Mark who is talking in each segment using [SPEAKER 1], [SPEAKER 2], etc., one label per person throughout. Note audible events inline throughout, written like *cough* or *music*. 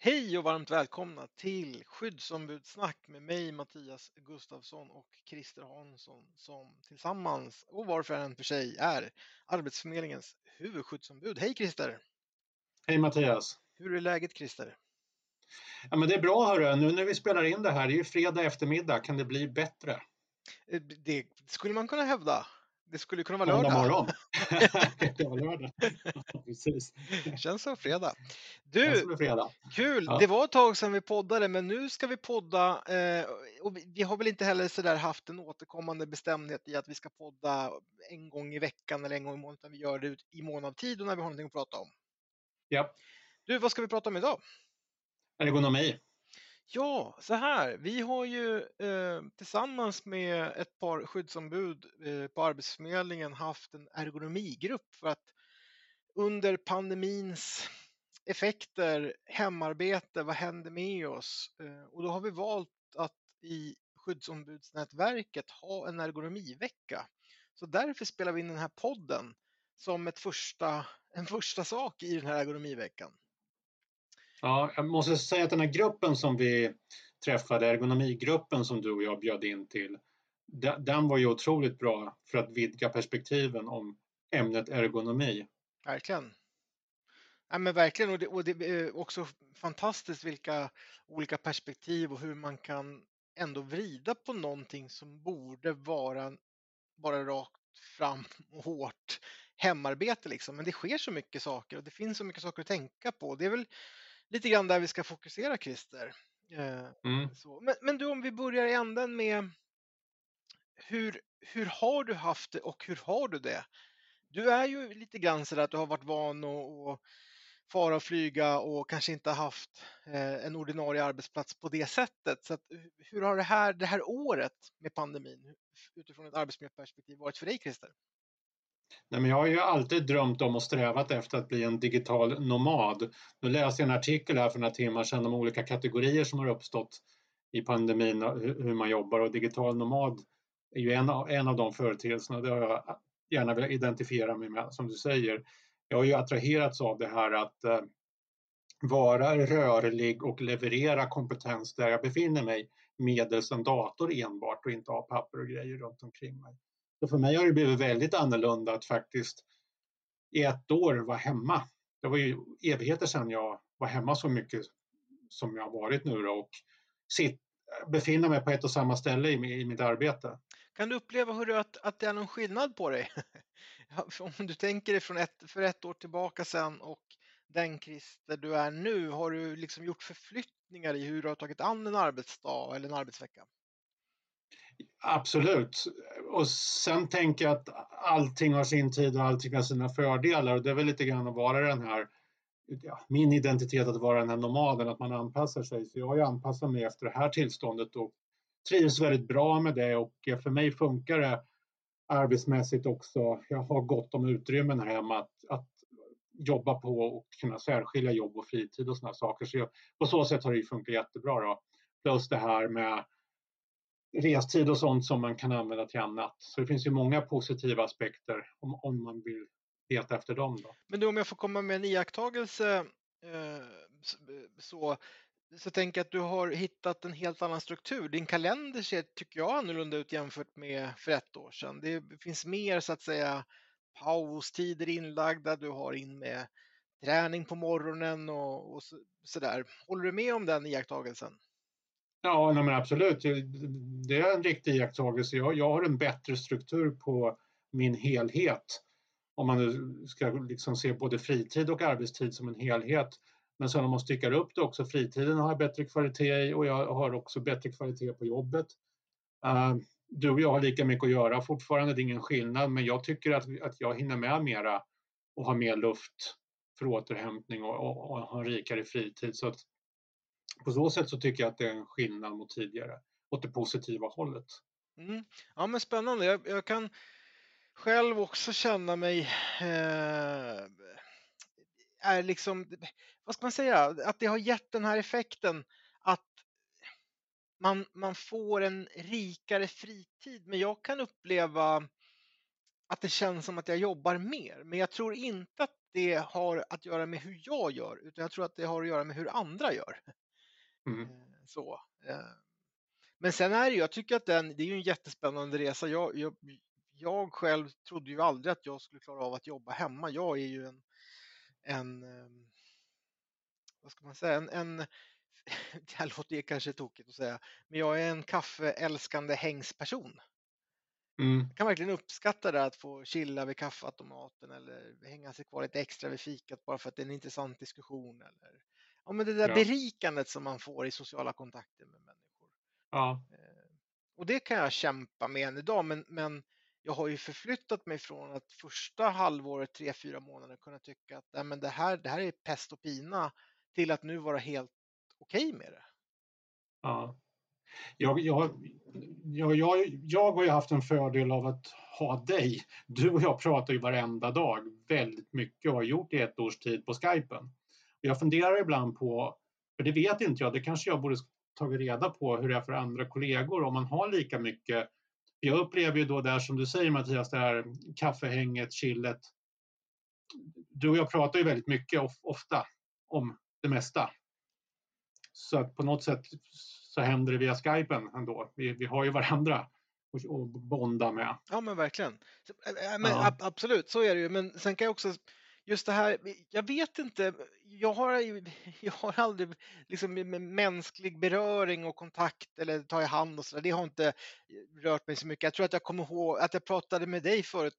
[SPEAKER 1] Hej och varmt välkomna till skyddsombudssnack med mig Mattias Gustafsson och Christer Hansson som tillsammans och var för en för sig är Arbetsförmedlingens huvudskyddsombud. Hej Christer!
[SPEAKER 2] Hej Mattias!
[SPEAKER 1] Hur är läget Christer?
[SPEAKER 2] Ja, men det är bra hörru, nu när vi spelar in det här, det är ju fredag eftermiddag, kan det bli bättre?
[SPEAKER 1] Eh, det skulle man kunna hävda. Det skulle kunna vara lördag.
[SPEAKER 2] morgon. *laughs* det var lördag. Precis.
[SPEAKER 1] Känns som fredag. Du,
[SPEAKER 2] som fredag.
[SPEAKER 1] kul! Ja. Det var ett tag sedan vi poddade, men nu ska vi podda. Eh, och vi, vi, har väl inte heller så där haft en återkommande bestämdhet i att vi ska podda en gång i veckan eller en gång i månaden, utan vi gör det i mån av tid och när vi har någonting att prata om.
[SPEAKER 2] Ja.
[SPEAKER 1] Du, vad ska vi prata om idag?
[SPEAKER 2] Ergonomi.
[SPEAKER 1] Ja, så här. Vi har ju eh, tillsammans med ett par skyddsombud eh, på Arbetsförmedlingen haft en ergonomigrupp för att under pandemins effekter, hemarbete, vad händer med oss? Eh, och då har vi valt att i skyddsombudsnätverket ha en ergonomivecka. Så därför spelar vi in den här podden som ett första, en första sak i den här ergonomiveckan.
[SPEAKER 2] Ja, jag måste säga att den här gruppen som vi träffade, ergonomigruppen som du och jag bjöd in till, den var ju otroligt bra för att vidga perspektiven om ämnet ergonomi.
[SPEAKER 1] Verkligen. Ja, men verkligen, och det, och det är också fantastiskt vilka olika perspektiv och hur man kan ändå vrida på någonting som borde vara bara rakt fram och hårt hemarbete liksom. Men det sker så mycket saker och det finns så mycket saker att tänka på. Det är väl lite grann där vi ska fokusera Christer. Eh, mm. Men, men, du om vi börjar i änden med hur, hur har du haft det och hur har du det? Du är ju lite grann så att du har varit van att fara och flyga och kanske inte haft eh, en ordinarie arbetsplats på det sättet. Så att, hur har det här, det här året med pandemin utifrån ett arbetsmiljöperspektiv varit för dig Christer?
[SPEAKER 2] Nej, men jag har ju alltid drömt om och strävat efter att bli en digital nomad. Nu läste jag en artikel här för några timmar sedan om olika kategorier som har uppstått i pandemin och hur man jobbar och digital nomad är ju en av, en av de företeelserna. Det har jag gärna velat identifiera mig med, som du säger. Jag har ju attraherats av det här att eh, vara rörlig och leverera kompetens där jag befinner mig medelst en dator enbart och inte ha papper och grejer runt omkring mig. Så för mig har det blivit väldigt annorlunda att faktiskt i ett år vara hemma. Det var ju evigheter sedan jag var hemma så mycket som jag har varit nu då och sitt, befinna mig på ett och samma ställe i, i mitt arbete.
[SPEAKER 1] Kan du uppleva hur att, att det är någon skillnad på dig? *laughs* Om du tänker dig från ett, för ett år tillbaka sedan och den Christer du är nu, har du liksom gjort förflyttningar i hur du har tagit an en arbetsdag eller en arbetsvecka?
[SPEAKER 2] Absolut. Och sen tänker jag att allting har sin tid och allting har sina fördelar och det är väl lite grann att vara den här ja, min identitet att vara den här nomaden, att man anpassar sig. Så jag har ju anpassat mig efter det här tillståndet och trivs väldigt bra med det och för mig funkar det arbetsmässigt också. Jag har gott om utrymmen här hemma att, att jobba på och kunna särskilja jobb och fritid och sådana saker. Så jag, på så sätt har det funkat jättebra. Då. Plus det här med restid och sånt som man kan använda till annat. Så det finns ju många positiva aspekter om, om man vill leta efter dem. Då.
[SPEAKER 1] Men du, om jag får komma med en iakttagelse eh, eh, så, så tänker jag att du har hittat en helt annan struktur. Din kalender ser, tycker jag, annorlunda ut jämfört med för ett år sedan. Det finns mer så att säga paustider inlagda, du har in med träning på morgonen och, och så, där. Håller du med om den iakttagelsen?
[SPEAKER 2] Ja, nej men absolut. Det är en riktig iakttagelse. Jag, jag har en bättre struktur på min helhet. Om man nu ska liksom se både fritid och arbetstid som en helhet. Men sen om man styckar upp det också, fritiden har jag bättre kvalitet i och jag har också bättre kvalitet på jobbet. Uh, du och jag har lika mycket att göra fortfarande, det är ingen skillnad, men jag tycker att, att jag hinner med mera och har mer luft för återhämtning och, och, och har en rikare fritid. Så att på så sätt så tycker jag att det är en skillnad mot tidigare, åt det positiva hållet.
[SPEAKER 1] Mm. Ja men spännande, jag, jag, kan själv också känna mig eh, är liksom, vad ska man säga, att det har gett den här effekten att man, man får en rikare fritid. Men jag kan uppleva att det känns som att jag jobbar mer. Men jag tror inte att det har att göra med hur jag gör, utan jag tror att det har att göra med hur andra gör.
[SPEAKER 2] Mm.
[SPEAKER 1] Eh, Så. eh. Men sen är det ju, jag tycker att den, det är ju en jättespännande resa. Jag, jag, jag själv trodde ju aldrig att jag skulle klara av att jobba hemma. Jag är ju en, en ehm, vad ska man säga, en, en *laughs* det här låter kanske tokigt att säga, men jag är en kaffeälskande hängsperson.
[SPEAKER 2] Mm.
[SPEAKER 1] Jag kan verkligen uppskatta det att få chilla vid kaffeautomaten eller hänga sig kvar lite extra vid fikat bara för att det är en intressant diskussion. Eller, ja, men det där
[SPEAKER 2] Ja.
[SPEAKER 1] berikandet som man får i sociala kontakter med människor.
[SPEAKER 2] Ja,
[SPEAKER 1] Eh, Och det kan jag kämpa med än idag, men, men jag har ju förflyttat mig från att första halvåret, tre, fyra månader, kunna tycka att nej, men det, här, det här är pest och pina till att nu vara helt okej med det.
[SPEAKER 2] ja. Jag, jag, jag, jag, jag har ju haft en fördel av att ha dig. Du och jag pratar ju varenda dag väldigt mycket och har gjort i ett års tid på Skypen. Jag funderar ibland på, för det vet inte jag, det kanske jag borde tagit reda på hur det är för andra kollegor om man har lika mycket. Jag upplever ju då där som du säger Mattias, det här kaffehänget, chillet. Du och jag pratar ju väldigt mycket of, ofta om det mesta. Så att på något sätt så händer det via Skypen ändå. Vi, vi har ju varandra att bonda med.
[SPEAKER 1] Ja, men verkligen. Men
[SPEAKER 2] Ja.
[SPEAKER 1] ab- absolut, så är det ju. Men sen kan jag också, just det här, jag vet inte, jag har, *laughs* jag har aldrig liksom mänsklig beröring och kontakt eller ta i hand och sådär, det har inte rört mig så mycket. Jag tror att jag kommer ihåg att jag pratade med dig förut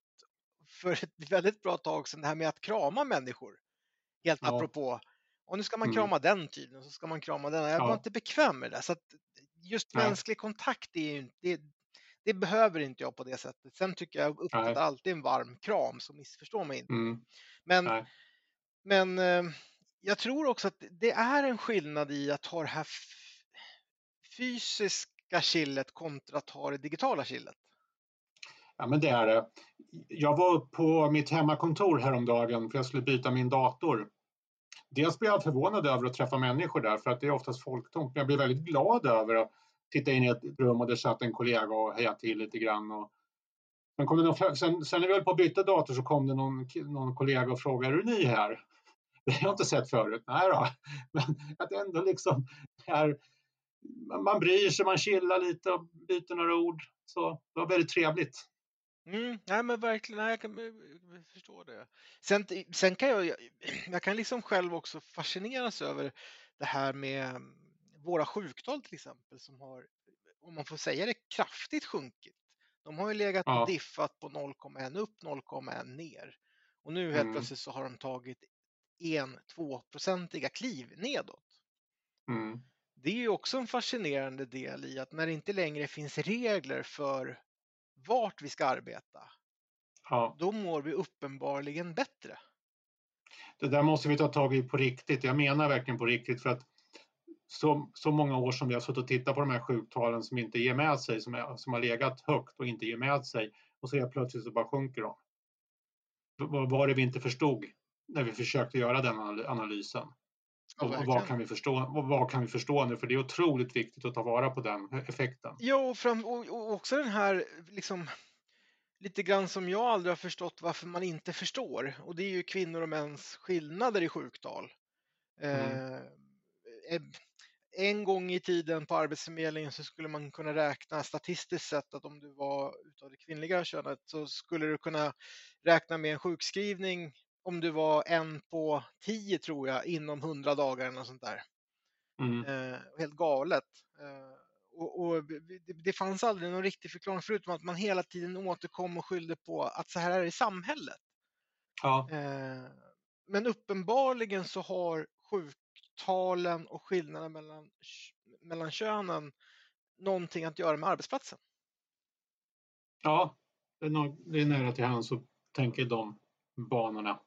[SPEAKER 1] för ett *laughs* väldigt bra tag sedan, det här med att krama människor. Helt
[SPEAKER 2] Ja.
[SPEAKER 1] apropå, och nu ska man
[SPEAKER 2] Mm.
[SPEAKER 1] krama den tydligen, så ska man krama den. Jag var
[SPEAKER 2] Ja.
[SPEAKER 1] inte bekväm med det. Så just
[SPEAKER 2] Nej.
[SPEAKER 1] mänsklig kontakt, är ju, inte- det, det behöver inte jag på det sättet. Sen tycker jag uppskattar
[SPEAKER 2] Nej.
[SPEAKER 1] alltid en varm kram, så missförstå mig inte.
[SPEAKER 2] Mm.
[SPEAKER 1] Men,
[SPEAKER 2] Nej.
[SPEAKER 1] men eh, jag tror också att det är en skillnad i att ha det här fysiska chillet kontra att ha det digitala chillet.
[SPEAKER 2] Ja, men det är det. Jag var upp på mitt hemmakontor häromdagen för jag skulle byta min dator. Dels blev jag förvånad över att träffa människor där för att det är oftast folktomt. Men jag blev väldigt glad över att Tittade in i ett rum och där satt en kollega och hejade till lite grann. Och sen, kom det någon, sen, sen när vi höll på att byta dator så kom det någon, någon kollega och frågade, är du ny här? *laughs* Det har jag inte sett förut. Nej då. *laughs* Men att ändå liksom är, man bryr sig, man chillar lite och byter några ord. Så det var väldigt trevligt.
[SPEAKER 1] Mm, nej men verkligen, nej, jag kan eh, jag förstå det. Sen, sen kan jag, *clears throat* jag kan liksom själv också fascineras över det här med våra sjuktal till exempel som har, om man får säga det, kraftigt sjunkit. De har ju legat
[SPEAKER 2] Ja.
[SPEAKER 1] och diffat på 0,1 upp, 0,1 ner. Och nu helt
[SPEAKER 2] Mm.
[SPEAKER 1] plötsligt så har de tagit en, tvåprocentiga kliv nedåt.
[SPEAKER 2] Mm.
[SPEAKER 1] Det är ju också en fascinerande del i att när det inte längre finns regler för vart vi ska arbeta,
[SPEAKER 2] Ja,
[SPEAKER 1] då mår vi uppenbarligen bättre.
[SPEAKER 2] det där måste vi ta tag i på riktigt. Jag menar verkligen på riktigt för att så, så många år som vi har suttit och tittat på de här sjuktalen som inte ger med sig, som, är, som har legat högt och inte ger med sig och så är plötsligt så bara sjunker de. Vad var det vi inte förstod när vi försökte göra den anal- analysen?
[SPEAKER 1] Ja,
[SPEAKER 2] Och, vad, kan vi förstå, vad kan vi förstå nu? För det är otroligt viktigt att ta vara på den effekten.
[SPEAKER 1] Ja, och, fram, och, och också den här liksom lite grann som jag aldrig har förstått varför man inte förstår. Och det är ju kvinnor och mäns skillnader i sjuktal.
[SPEAKER 2] Mm.
[SPEAKER 1] Eh, eh, en gång i tiden på Arbetsförmedlingen så skulle man kunna räkna statistiskt sett att om du var utav det kvinnliga könet så skulle du kunna räkna med en sjukskrivning om du var en på tio tror jag inom hundra dagar eller sånt där.
[SPEAKER 2] Mm.
[SPEAKER 1] Eh, helt galet. Eh, och, och det, det fanns aldrig någon riktig förklaring förutom att man hela tiden återkom och skyllde på att så här är det i samhället.
[SPEAKER 2] Ja,
[SPEAKER 1] Eh, men uppenbarligen så har sjuktalen och skillnaderna mellan, mellan könen någonting att göra med arbetsplatsen.
[SPEAKER 2] ja det, är nog, det är nära till hands att tänka i de banorna.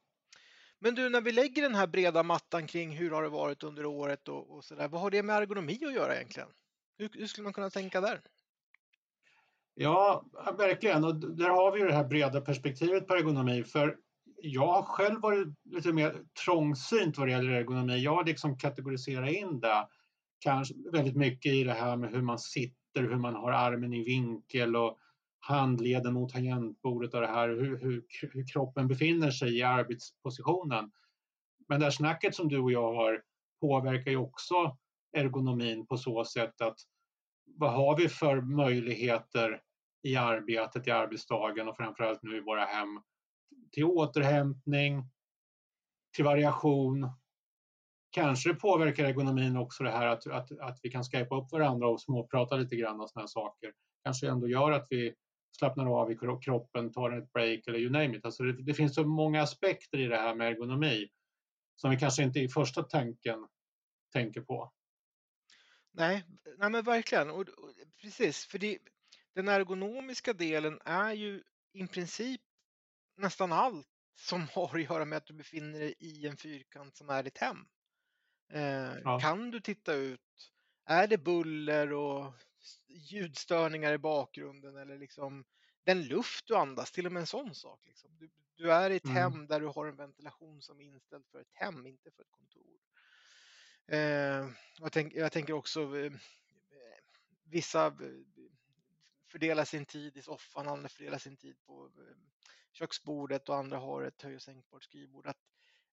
[SPEAKER 1] Men du, när vi lägger den här breda mattan kring hur har det varit under året och, och så där, vad har det med ergonomi att göra egentligen? Hur, hur skulle man kunna tänka där?
[SPEAKER 2] Ja, verkligen. Och där har vi det här breda perspektivet på ergonomi. För jag har själv varit lite mer trångsynt vad det gäller ergonomi. Jag har liksom kategoriserat in det kanske väldigt mycket i det här med hur man sitter, hur man har armen i vinkel och handleden mot tangentbordet och det här hur, hur, hur kroppen befinner sig i arbetspositionen. Men det här snacket som du och jag har påverkar ju också ergonomin på så sätt att vad har vi för möjligheter i arbetet, i arbetsdagen och framförallt nu i våra hem till återhämtning, till variation. Kanske det påverkar ergonomin också det här att, att, att vi kan skypa upp varandra och småprata lite grann och sådana saker. Kanske ändå gör att vi slappnar av i kroppen, tar ett break eller you name it. Alltså det, det finns så många aspekter i det här med ergonomi som vi kanske inte i första tanken tänker på.
[SPEAKER 1] Nej, nej men verkligen. Och, och, precis, för det, den ergonomiska delen är ju i princip nästan allt som *laughs* har att göra med att du befinner dig i en fyrkant som är ditt hem. Eh, ja. Kan du titta ut? Är det buller och ljudstörningar i bakgrunden eller liksom den luft du andas, till och med en sån sak. Liksom. Du, du, är i ett mm. hem där du har en ventilation som är inställd för ett hem, inte för ett kontor. Eh, jag, tänk, jag, tänker också eh, vissa eh, fördelar sin tid i soffan, andra fördelar sin tid på eh, köksbordet och andra har ett höj och sänkbart skrivbord. Att,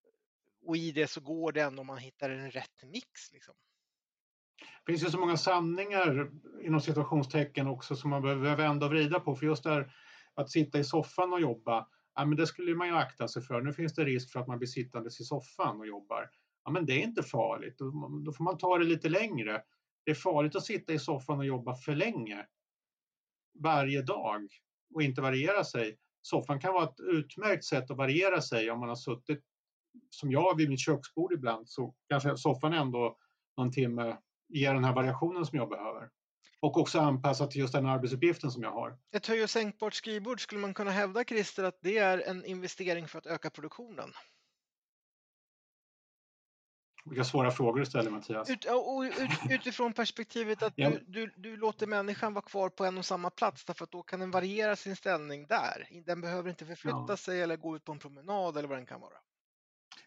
[SPEAKER 1] eh, och i det så går det ändå om man hittar en rätt mix. Liksom.
[SPEAKER 2] Det finns ju så många sanningar eh, inom situationstecken också som man behöver vända och vrida på. För just där att sitta i soffan och jobba, ja, men det skulle man ju akta sig för. Nu finns det risk för att man blir sittandes i soffan och jobbar. Ja, men det är inte farligt. Då får man ta det lite längre. Det är farligt att sitta i soffan och jobba för länge varje dag och inte variera sig. Soffan kan vara ett utmärkt sätt att variera sig om man har suttit som jag vid mitt köksbord ibland så kanske soffan ändå någon timme ger den här variationen som jag behöver. Och också anpassat till just den arbetsuppgiften som jag har.
[SPEAKER 1] Ett höj och sänkbart skrivbord, skulle man kunna hävda Christer att det är en investering för att öka produktionen?
[SPEAKER 2] Vilka svåra frågor du ställer Mattias.
[SPEAKER 1] Ut, och, ut, utifrån perspektivet att du, du, du, låter människan vara kvar på en och samma plats därför att då kan den variera sin ställning där. Den behöver inte förflytta ja. sig eller gå ut på en promenad eller vad den kan vara.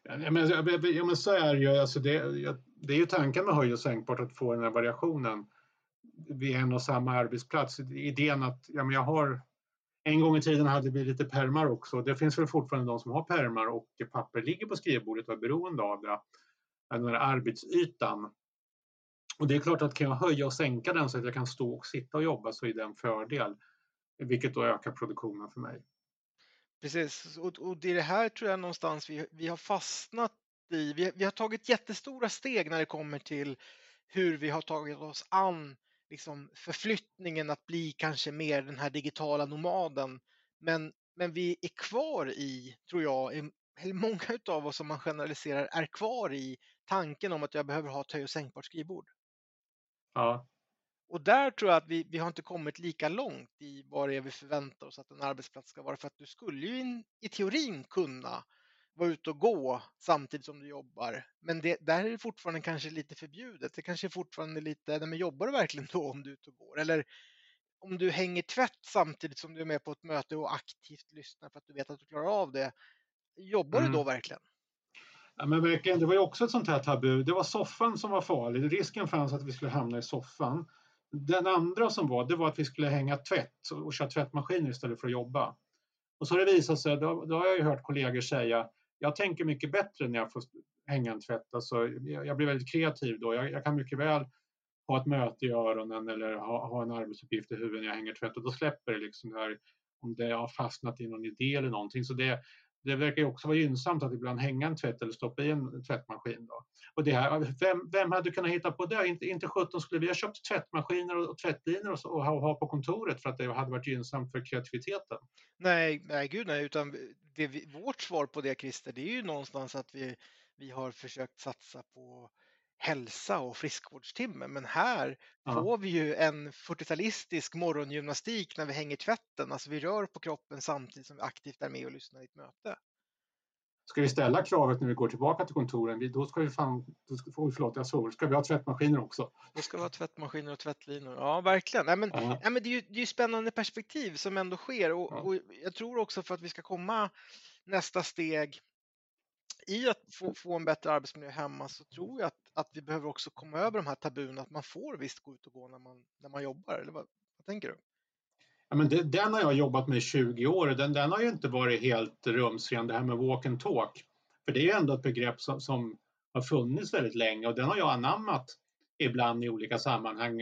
[SPEAKER 2] Ja, men, ja, men så är det ju. Alltså det, det är ju tanken med höj och sänkbart att få den här variationen vid en och samma arbetsplats. Idén att ja, men jag har en gång i tiden hade vi lite permar också. Det finns väl fortfarande de som har permar och papper ligger på skrivbordet och är beroende av det. Den här arbetsytan. Och det är klart att kan jag höja och sänka den så att jag kan stå och sitta och jobba så är det en fördel. Vilket då ökar produktionen för mig.
[SPEAKER 1] Precis, och, och det är det här tror jag någonstans vi, vi har fastnat i. Vi, vi har tagit jättestora steg när det kommer till hur vi har tagit oss an liksom förflyttningen att bli kanske mer den här digitala nomaden. Men, men vi är kvar i, tror jag, eller många av oss som man generaliserar är kvar i tanken om att jag behöver ha ett höj och sänkbart skrivbord.
[SPEAKER 2] Ja.
[SPEAKER 1] Och där tror jag att vi, vi har inte kommit lika långt i vad det är vi förväntar oss att en arbetsplats ska vara. För att du skulle ju in, i teorin kunna vara ute och gå samtidigt som du jobbar. Men det, där är det fortfarande kanske lite förbjudet. Det kanske är fortfarande lite, nej men jobbar du verkligen då om du är ute och går? Eller om du hänger tvätt samtidigt som du är med på ett möte och aktivt lyssnar för att du vet att du klarar av det. Jobbar mm. du då verkligen?
[SPEAKER 2] Ja, men verkligen, det var ju också ett sånt här tabu. Det var soffan som var farlig. Risken fanns att vi skulle hamna i soffan. Den andra som var, det var att vi skulle hänga tvätt och köra tvättmaskiner istället för att jobba. Och så har det visat sig, då, då har jag ju hört kollegor säga, jag tänker mycket bättre när jag får hänga en tvätt. Alltså, jag, jag blir väldigt kreativ då. Jag, jag, kan mycket väl ha ett möte i öronen eller ha, ha en arbetsuppgift i huvudet när jag hänger tvätt och då släpper det liksom det här om det har fastnat i någon idé eller någonting. Så det, det verkar ju också vara gynnsamt att ibland hänga en tvätt eller stoppa i en tvättmaskin. Då. Och det här, vem, vem hade kunnat hitta på det? Inte, inte 17 skulle vi ha köpt tvättmaskiner och, och tvättlinor och, och, ha, och, ha, på kontoret för att det hade varit gynnsamt för kreativiteten.
[SPEAKER 1] Nej, nej gud nej, utan det, vårt svar på det Christer, det är ju någonstans att vi, vi har försökt satsa på hälsa och friskvårdstimme. Men här ja. får vi ju en 40-talistisk morgongymnastik när vi hänger tvätten. Alltså vi rör på kroppen samtidigt som vi aktivt är med och lyssnar i ett möte.
[SPEAKER 2] Ska vi ställa kravet när vi går tillbaka till kontoren, då ska vi fan, då ska, oh, förlåt jag svor, ska vi ha tvättmaskiner också?
[SPEAKER 1] Då ska vi ha tvättmaskiner och tvättlinor, ja verkligen. Nej, men, ja. nej, men det, är ju, det är ju spännande perspektiv som ändå sker och, ja. och jag tror också för att vi ska komma nästa steg i att få, få, en bättre arbetsmiljö hemma så tror jag att, att vi behöver också komma över de här tabun att man får visst gå ut och gå när man, när man jobbar. Eller vad, vad tänker du?
[SPEAKER 2] Ja, men det, den har jag jobbat med i 20 år och den, den har ju inte varit helt rumsren, det här med walk and talk. För det är ju ändå ett begrepp som, som har funnits väldigt länge och den har jag anammat ibland i olika sammanhang.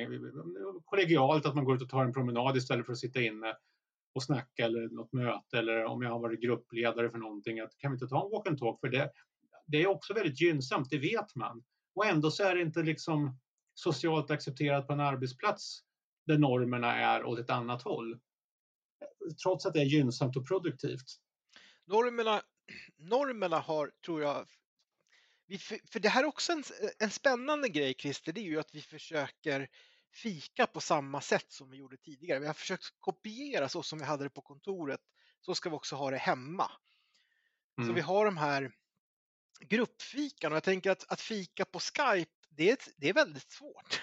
[SPEAKER 2] Kollegialt, att man går ut och tar en promenad istället för att sitta inne och snacka eller något möte eller om jag har varit gruppledare för någonting, att kan vi inte ta en walk and talk? För det, det är också väldigt gynnsamt, det vet man. Och ändå så är det inte liksom socialt accepterat på en arbetsplats där normerna är åt ett annat håll. Trots att det är gynnsamt och produktivt.
[SPEAKER 1] Normerna, normerna har, tror jag, för det här är också en, en spännande grej Christer, det är ju att vi försöker fika på samma sätt som vi gjorde tidigare. Vi har försökt kopiera så som vi hade det på kontoret, så ska vi också ha det hemma. Mm. Så vi har de här gruppfikan och jag tänker att, att fika på Skype, det är, det är väldigt svårt.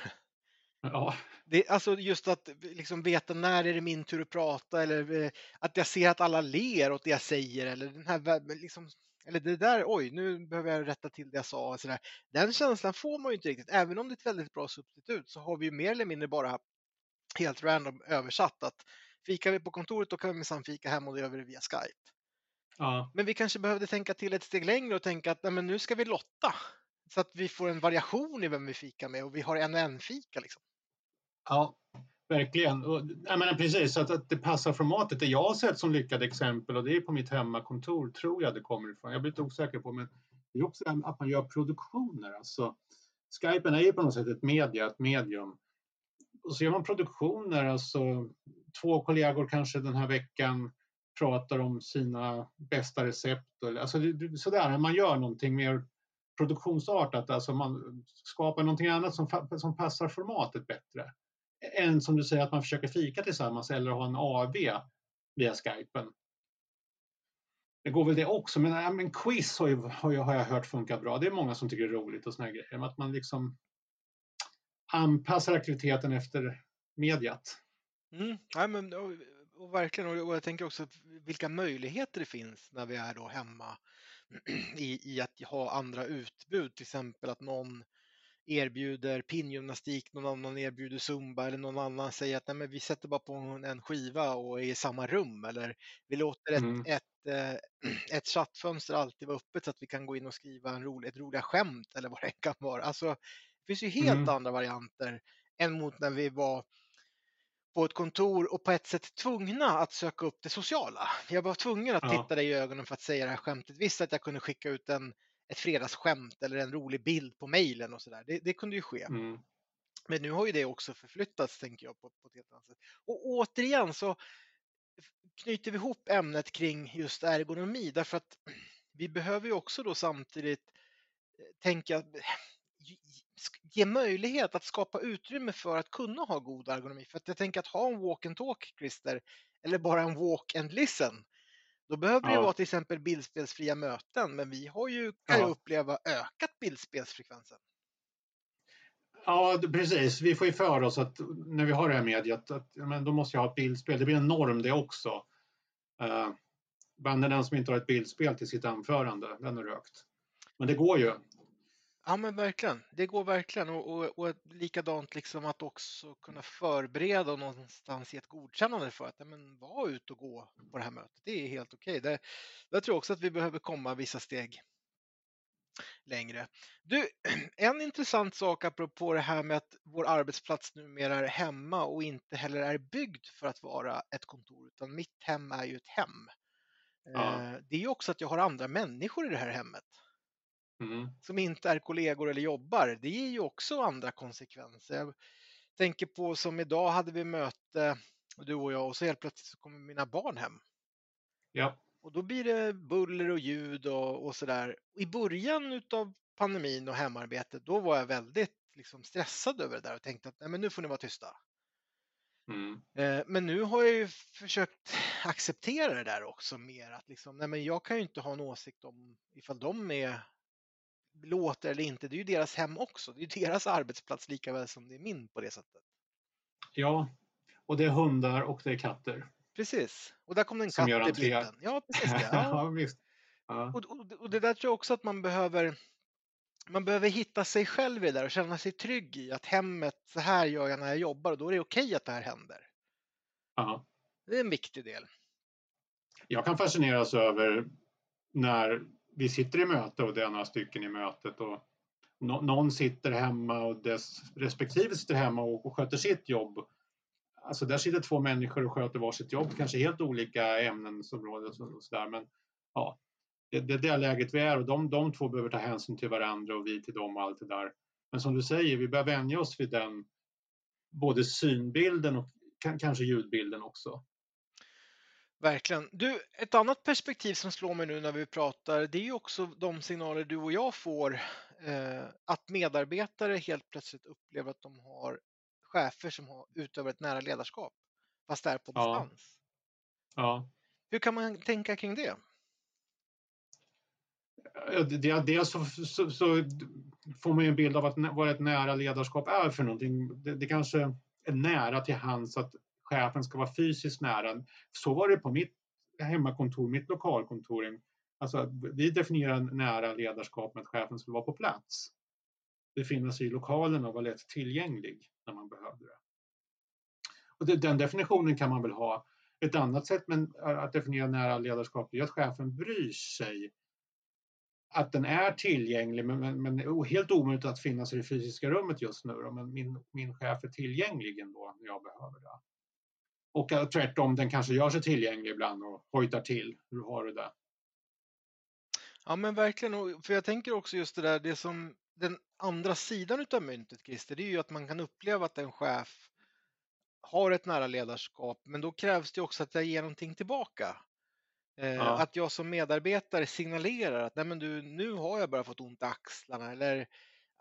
[SPEAKER 2] Ja.
[SPEAKER 1] Det, alltså just att liksom veta när är det min tur att prata eller eh, att jag ser att alla ler åt det jag säger eller den här liksom, eller det där, oj, nu behöver jag rätta till det jag sa. Och så där. Den känslan får man ju inte riktigt. Även om det är ett väldigt bra substitut så har vi ju mer eller mindre bara helt random översatt att fikar vi på kontoret då kan vi minsann fika hem och då gör vi det via Skype.
[SPEAKER 2] Ja.
[SPEAKER 1] Men vi kanske behövde tänka till ett steg längre och tänka att nej, men nu ska vi lotta så att vi får en variation i vem vi fikar med och vi har en och en fika. Liksom.
[SPEAKER 2] Ja, verkligen. Och, jag menar, precis, att, att det passar formatet. Det jag har sett som lyckade exempel och det är på mitt hemmakontor, tror jag det kommer ifrån. Jag blir lite osäker på, men det är också att man gör produktioner. Alltså, Skypen är ju på något sätt ett media, ett medium. Och så gör man produktioner, alltså två kollegor kanske den här veckan pratar om sina bästa recept. Alltså sådär, man gör någonting mer produktionsartat, alltså man skapar någonting annat som, som passar formatet bättre. Än som du säger att man försöker fika tillsammans eller ha en AV via Skypen. Det går väl det också, men, ja, men quiz har, ju, har, jag, har jag hört funkar bra. Det är många som tycker det är roligt och såna grejer. Att man liksom anpassar aktiviteten efter mediet.
[SPEAKER 1] Mm, ja, men, och, och verkligen, och, och jag tänker också vilka möjligheter det finns när vi är då hemma *clears throat* i, i att ha andra utbud, till exempel att någon erbjuder pinngymnastik, någon annan erbjuder zumba eller någon annan säger att Nej, men vi sätter bara på en skiva och är i samma rum eller vi låter ett, mm. ett, ett, eh, *clears throat* ett chattfönster alltid vara öppet så att vi kan gå in och skriva en rolig, ett roliga skämt eller vad det kan vara. Alltså, det finns ju helt mm. andra varianter än mot när vi var på ett kontor och på ett sätt tvungna att söka upp det sociala. Jag var tvungen att titta dig i ögonen för att säga det här skämtet. Visst att jag kunde skicka ut en, ett fredagsskämt eller en rolig bild på mejlen och sådär. Det, det, kunde ju ske.
[SPEAKER 2] Mm.
[SPEAKER 1] Men nu har ju det också förflyttats, tänker jag, på, på ett helt annat sätt. Och återigen så knyter vi ihop ämnet kring just ergonomi därför att vi behöver ju också då samtidigt eh, tänka ge möjlighet att skapa utrymme för att kunna ha god ergonomi. För att jag tänker att ha en walk and talk, Christer, eller bara en walk and listen, då behöver ja. det vara till exempel bildspelsfria möten, men vi har ju, kan ja. uppleva, ökat bildspelsfrekvensen.
[SPEAKER 2] Ja, precis. Vi får ju för oss att när vi har det här mediet, att men då måste jag ha ett bildspel. Det blir en norm det också. Uh, banden den som inte har ett bildspel till sitt anförande, den är rökt. Men det går ju.
[SPEAKER 1] Ja men verkligen, det går verkligen och, och, och likadant liksom att också kunna förbereda och någonstans ge ett godkännande för att ja, men, vara ute och gå på det här mötet. Det är helt okej. Okay. Det, jag tror också att vi behöver komma vissa steg längre. Du, *clears throat* en intressant sak apropå det här med att vår arbetsplats numera är hemma och inte heller är byggd för att vara ett kontor utan mitt hem är ju ett hem. Ja. Eh, det är ju också att jag har andra människor i det här hemmet.
[SPEAKER 2] Mm.
[SPEAKER 1] som inte är kollegor eller jobbar. Det ger ju också andra konsekvenser. Jag tänker på som idag hade vi möte, du och jag, och så helt plötsligt så kommer mina barn hem.
[SPEAKER 2] Ja.
[SPEAKER 1] Och då blir det buller och ljud och, och sådär. I början av pandemin och hemarbetet, då var jag väldigt liksom, stressad över det där och tänkte att Nej, men nu får ni vara tysta.
[SPEAKER 2] Mm.
[SPEAKER 1] Eh, men nu har jag ju försökt acceptera det där också mer. Att liksom, nej men jag kan ju inte ha en åsikt om ifall de är låter eller inte, det är ju deras hem också. Det är ju deras arbetsplats lika väl som det är min på det sättet.
[SPEAKER 2] Ja, och det är hundar och det är katter.
[SPEAKER 1] Precis, och där kom det en som katt i bilden. Ja, precis det. Ja. *laughs*
[SPEAKER 2] ja. Ja.
[SPEAKER 1] Och, och, och, det där tror jag också att man behöver man behöver hitta sig själv i det där och känna sig trygg i att hemmet, så här gör jag när jag jobbar och då är det okej att det här händer.
[SPEAKER 2] Aha.
[SPEAKER 1] Det är en viktig del.
[SPEAKER 2] Jag kan fascineras över när vi sitter i möte och det är några stycken i mötet och någon sitter hemma och dess respektive sitter hemma och sköter sitt jobb. Alltså där sitter två människor och sköter varsitt jobb, kanske helt olika ämnesområden och sådär. Men ja, det, det är det läget vi är och de, de två behöver ta hänsyn till varandra och vi till dem och allt det där. Men som du säger, vi bör vänja oss vid den både synbilden och kanske ljudbilden också.
[SPEAKER 1] Verkligen. Du, ett annat perspektiv som slår mig nu när vi pratar, det är ju också de signaler du och jag får eh, att medarbetare helt plötsligt upplever att de har chefer som har utöver ett nära ledarskap, fast det är på distans.
[SPEAKER 2] Ja. ja.
[SPEAKER 1] Hur kan man tänka kring det?
[SPEAKER 2] Dels så, så, så, får man ju en bild av att, vad ett nära ledarskap är för någonting. Det, det kanske är nära till hands att chefen ska vara fysiskt nära. Så var det på mitt hemmakontor, mitt lokalkontor. Alltså, vi definierar nära ledarskap med att chefen skulle vara på plats. Befinna sig i lokalen och vara lätt tillgänglig när man behövde det. Och det, den definitionen kan man väl ha. Ett annat sätt men, att definiera nära ledarskap är att chefen bryr sig att den är tillgänglig men, men, men helt omöjligt att finnas i det fysiska rummet just nu. Då, men min, min chef är tillgänglig ändå när jag behöver det. Och tvärtom, den kanske gör sig tillgänglig ibland och hojtar till. Hur har du det?
[SPEAKER 1] Ja men verkligen, för jag tänker också just det där, det som den andra sidan utav myntet Christer, det är ju att man kan uppleva att en chef har ett nära ledarskap, men då krävs det också att jag ger någonting tillbaka. Eh, ja. Att jag som medarbetare signalerar att Nej, men du, nu har jag bara fått ont i axlarna eller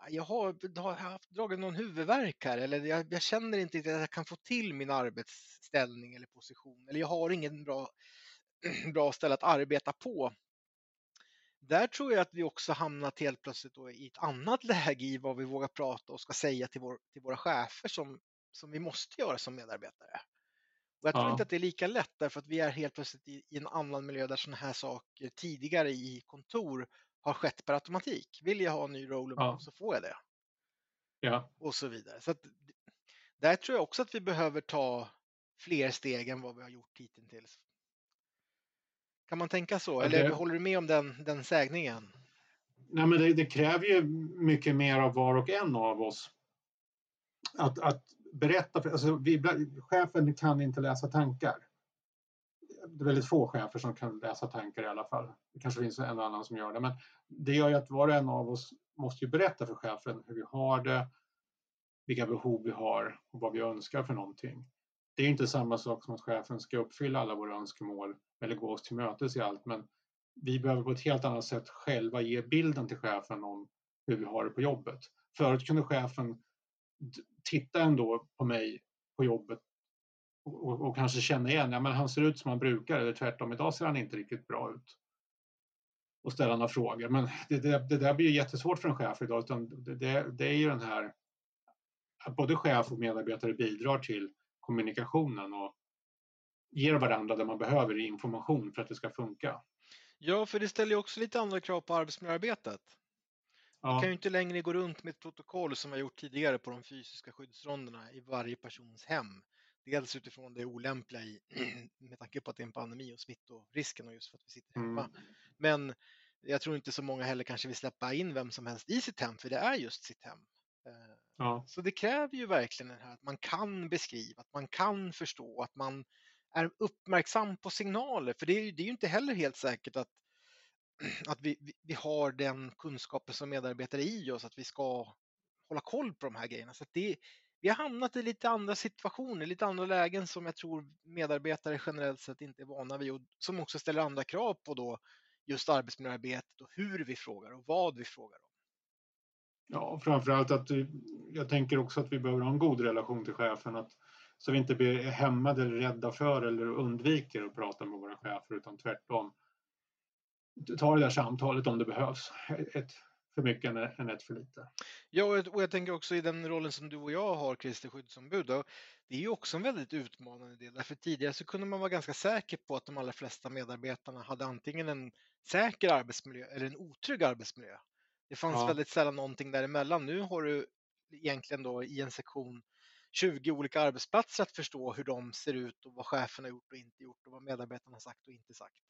[SPEAKER 1] jag har, har haft, dragit någon huvudvärk här eller jag, jag känner inte att jag kan få till min arbetsställning eller position eller jag har ingen bra, *clears throat* bra ställe att arbeta på. Där tror jag att vi också hamnat helt plötsligt i ett annat *laughs* läge i vad vi vågar prata och ska säga till, vår, till våra chefer som, som vi måste göra som medarbetare. Och jag tror ja. inte att det är lika lätt därför att vi är helt plötsligt i, i en annan miljö där sådana här saker tidigare i kontor har skett per automatik. Vill jag ha en ny roll ja. så får jag det.
[SPEAKER 2] Ja.
[SPEAKER 1] Och så vidare. Så att, där tror jag också att vi behöver ta fler steg än vad vi har gjort hittills. Kan man tänka så? Eller det... håller du med om den, den sägningen?
[SPEAKER 2] Nej, men det, det, kräver ju mycket mer av var och en av oss. Att, att berätta, alltså vi, chefen kan inte läsa tankar. Det är väldigt få chefer som kan läsa tankar i alla fall. Det kanske finns en och annan som gör det, men det gör ju att var och en av oss måste ju berätta för chefen hur vi har det, vilka behov vi har och vad vi önskar för någonting. Det är inte samma sak som att chefen ska uppfylla alla våra önskemål eller gå oss till mötes i allt, men vi behöver på ett helt annat sätt själva ge bilden till chefen om hur vi har det på jobbet. Förut kunde chefen titta ändå på mig på jobbet och, och, kanske känna igen, ja men han ser ut som han brukar eller tvärtom, idag ser han inte riktigt bra ut. Och ställa några frågor. Men det, det, det där blir ju jättesvårt för en chef idag, utan det, det, det är ju den här att både chef och medarbetare bidrar till kommunikationen och ger varandra det man behöver i information för att det ska funka.
[SPEAKER 1] Ja, för det ställer ju också lite andra krav på arbetsmiljöarbetet. Ja. Vi kan ju inte längre gå runt med ett protokoll som vi har gjort tidigare på de fysiska skyddsronderna i varje persons hem. Dels utifrån det olämpliga i, *clears throat* med tanke på att det är en pandemi och smittorisken och just för att vi sitter hemma. Mm. Men jag tror inte så många heller kanske vill släppa in vem som helst i sitt hem, för det är just sitt hem. Eh, ja. Så det kräver ju verkligen det här att man kan beskriva, att man kan förstå, att man är uppmärksam på signaler. För det är, det är ju inte heller helt säkert att *clears throat* att vi, vi, har den kunskapen som medarbetare i oss att vi ska hålla koll på de här grejerna. Så det, vi har hamnat i lite andra situationer, lite andra lägen som jag tror medarbetare generellt sett inte är vana vid och som också ställer andra krav på då just arbetsmiljöarbetet och hur vi frågar och vad vi frågar om.
[SPEAKER 2] Ja, framförallt att jag tänker också att vi behöver ha en god relation till chefen. Att, så vi inte blir hämmade eller rädda för eller undviker att prata med våra chefer utan tvärtom ta det där samtalet om det behövs. Ett för mycket än ett för lite.
[SPEAKER 1] Ja, och jag tänker också i den rollen som du och jag har, Christer, skyddsombud, då, det är ju också en väldigt utmanande del. Därför tidigare så kunde man vara ganska säker på att de allra flesta medarbetarna hade antingen en säker arbetsmiljö eller en otrygg arbetsmiljö. Det fanns ja. väldigt sällan någonting däremellan. Nu har du egentligen då i en sektion 20 olika arbetsplatser att förstå hur de ser ut och vad chefen har gjort och inte gjort och vad medarbetarna har sagt och inte sagt.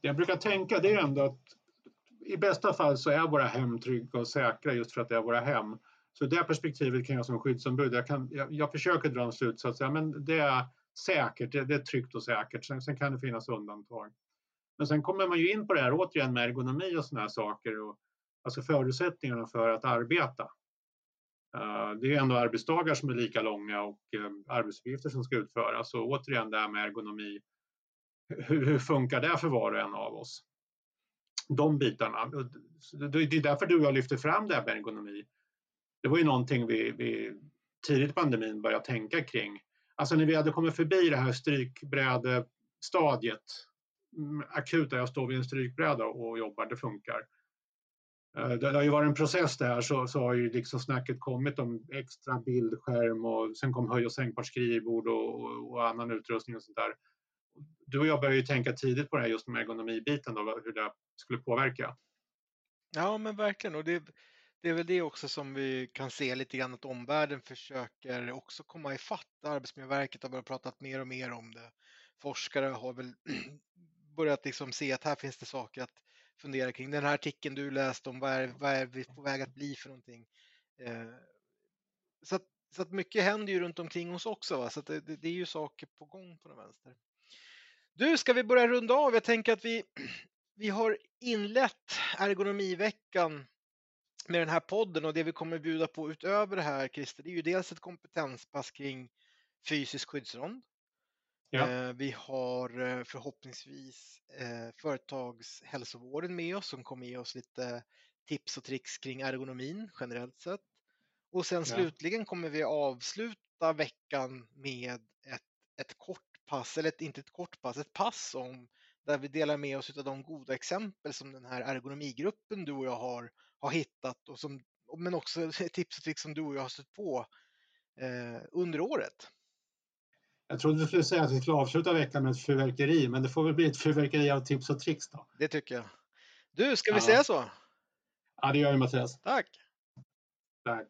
[SPEAKER 2] Det jag brukar tänka det är ändå att i bästa fall så är våra hem trygga och säkra just för att det är våra hem. Så i det perspektivet kan jag som skyddsombud, jag, kan, jag, jag försöker dra en slutsats, ja, men det är säkert, det, det är tryggt och säkert. Sen, sen, kan det finnas undantag. Men sen kommer man ju in på det här återigen med ergonomi och sådana här saker. Och, alltså förutsättningarna för att arbeta. Uh, det är ändå arbetsdagar som är lika långa och uh, arbetsuppgifter som ska utföras. Och återigen det här med ergonomi. Hur, hur funkar det för var och en av oss? De bitarna. Det är därför du och jag lyfter fram det här med ergonomi. Det var ju någonting vi, vi tidigt i pandemin började tänka kring. Alltså när vi hade kommit förbi det här strykbrädestadiet, mm, akut där jag står vid en strykbräda och jobbar, det funkar. Eh, det har ju varit en process där så, så har ju liksom snacket kommit om extra bildskärm och sen kom höj och sänkbart skrivbord och, och, och, annan utrustning och sånt där. Du och jag började ju tänka tidigt på det här just med ergonomibiten då, hur det skulle påverka.
[SPEAKER 1] Ja men verkligen och det, det är väl det också som vi kan se lite grann att omvärlden försöker också komma ifatt. Arbetsmiljöverket har börjat prata mer och mer om det. Forskare har väl *clears throat* börjat liksom se att här finns det saker att fundera kring. Den här artikeln du läste om, vad är, vad är vi på väg att bli för någonting? Eh, så, att, så att mycket händer ju runt omkring oss också, va? så det, det, det, är ju saker på gång på den vänster. Du, ska vi börja runda av? Jag tänker att vi, *clears throat* vi har inlett ergonomiveckan med den här podden och det vi kommer bjuda på utöver det här Christer, det är ju dels ett kompetenspass kring fysisk skyddsrond. Ja. Eh, vi har eh, förhoppningsvis eh, företagshälsovården med oss som kommer ge oss lite tips och tricks kring ergonomin generellt sett. Och sen ja. slutligen kommer vi avsluta veckan med ett, ett kort pass, eller ett, inte ett kort pass, ett pass om där vi delar med oss av de goda exempel som den här ergonomigruppen du och jag har, har hittat och som, men också *laughs* tips och tricks som du och jag har stött på eh, under året.
[SPEAKER 2] Jag trodde du skulle säga att vi skulle avsluta veckan med ett fyrverkeri, men det får väl bli ett fyrverkeri av tips och tricks då.
[SPEAKER 1] Det tycker jag. Du, ska vi ja. säga så?
[SPEAKER 2] Ja, det gör vi Mattias.
[SPEAKER 1] Tack.
[SPEAKER 2] Tack.